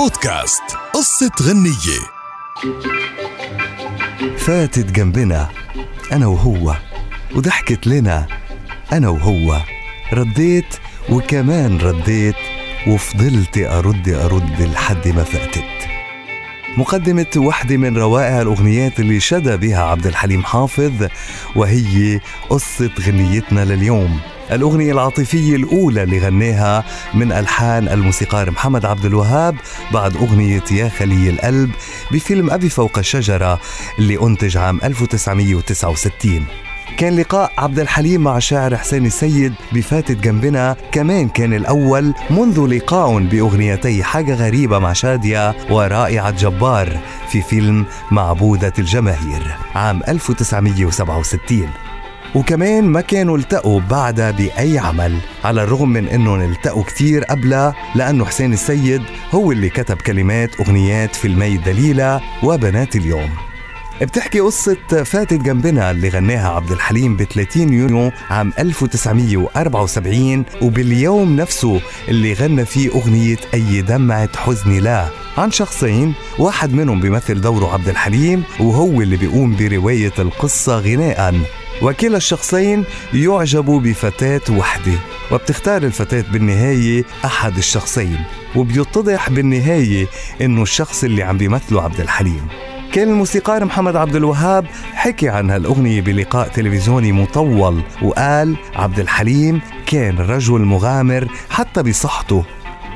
بودكاست قصة غنية. فاتت جنبنا أنا وهو وضحكت لنا أنا وهو. رديت وكمان رديت وفضلت أرد أرد لحد ما فاتت. مقدمة واحدة من روائع الأغنيات اللي شدى بها عبد الحليم حافظ وهي قصة غنيتنا لليوم. الأغنية العاطفية الأولى اللي غناها من ألحان الموسيقار محمد عبد الوهاب بعد أغنية يا خلي القلب بفيلم أبي فوق الشجرة اللي أنتج عام 1969 كان لقاء عبد الحليم مع الشاعر حسين السيد بفاتت جنبنا. كمان كان الأول منذ لقاء بأغنيتي حاجة غريبة مع شادية ورائعة جبار في فيلم معبودة الجماهير عام 1967 وكمان ما كانوا التقوا بعدها بأي عمل على الرغم من أنهم التقوا كتير قبلها لأنه حسين السيد هو اللي كتب كلمات أغنيات فيلمي دليلة وبنات اليوم. بتحكي قصة فاتت جنبنا اللي غناها عبد الحليم ب 30 يونيو عام 1974 وباليوم نفسه اللي غنى فيه أغنية أي دمعة حزني لا. عن شخصين واحد منهم بيمثل دوره عبد الحليم وهو اللي بيقوم برواية القصة غناء. وكلا الشخصين يعجبوا بفتاة وحدة وبتختار الفتاة بالنهاية أحد الشخصين وبيتضح بالنهاية إنه الشخص اللي عم بيمثله عبد الحليم. كان الموسيقار محمد عبد الوهاب حكي عن هالأغنية بلقاء تلفزيوني مطول وقال عبد الحليم كان رجل مغامر حتى بصحته.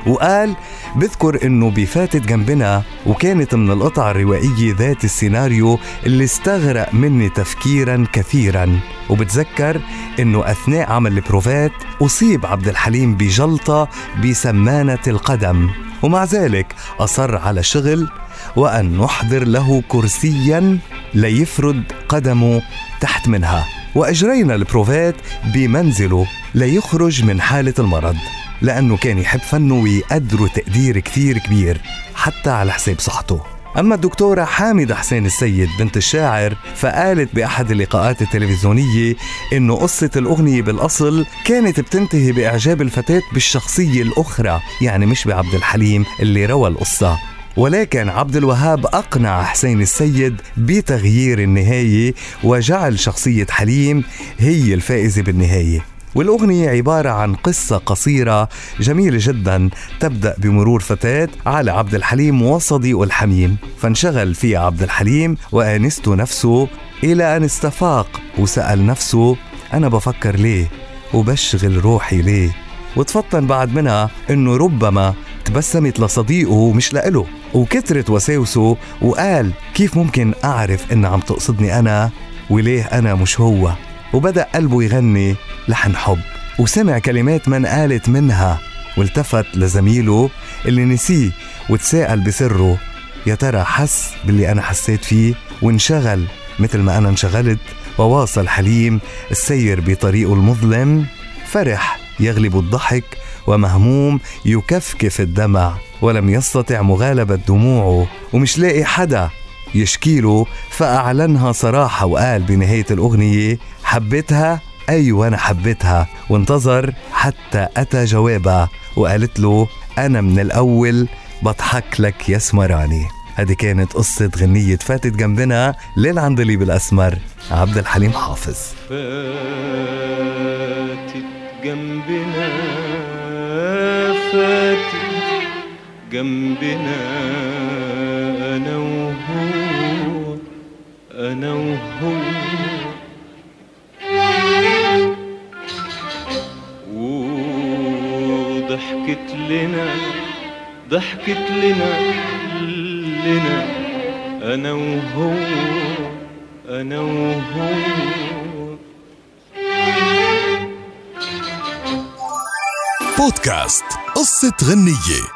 وقال بذكر إنه بفاتت جنبنا وكانت من القطع الروائية ذات السيناريو اللي استغرق مني تفكيرا كثيرا. وبتذكر إنه أثناء عمل البروفات أصيب عبد الحليم بجلطة بسمانة القدم. ومع ذلك أصر على شغل وأن نحضر له كرسيا ليفرد قدمه تحت منها. وأجرينا البروفات بمنزله ليخرج من حالة المرض. لأنه كان يحب فنه ويقدره تقدير كتير كبير حتى على حساب صحته. أما الدكتورة حامدة حسين السيد بنت الشاعر فقالت بأحد اللقاءات التلفزيونية إنه قصة الأغنية بالأصل كانت بتنتهي بإعجاب الفتاة بالشخصية الأخرى يعني مش بعبد الحليم اللي روى القصة. ولكن عبد الوهاب أقنع حسين السيد بتغيير النهاية وجعل شخصية حليم هي الفائزة بالنهاية. والأغنية عبارة عن قصة قصيرة جميلة جدا تبدأ بمرور فتاة على عبد الحليم وصديقه الحميم. فانشغل فيها عبد الحليم وآنسته نفسه إلى أن استفاق وسأل نفسه أنا بفكر ليه؟ وبشغل روحي ليه؟ وتفطن بعد منها إنه ربما تبسمت لصديقه مش لإله. وكترت وساوسه وقال كيف ممكن أعرف إن عم تقصدني أنا؟ وليه أنا مش هو؟ وبدأ قلبه يغني لحن حب وسمع كلمات من قالت منها والتفت لزميله اللي نسيه وتساءل بسره يا ترى حس باللي أنا حسيت فيه؟ وانشغل مثل ما أنا انشغلت وواصل حليم السير بطريقه المظلم فرح يغلب الضحك ومهموم يكفكف الدمع ولم يستطع مغالبة دموعه ومش لاقي حدا يشكيله فأعلنها صراحة وقال بنهاية الأغنية حبيتها؟ أيوة أنا حبيتها. وانتظر حتى أتى جوابها وقالت له أنا من الأول بضحك لك يا سمراني. هذه كانت قصة غنية فاتت جنبنا للعندليب الأسمر عبد الحليم حافظ. فاتت جنبنا فاتت جنبنا. وضحكت لنا ضحكت لنا لنا أنا وهو أنا وهو. بودكاست قصة غنية.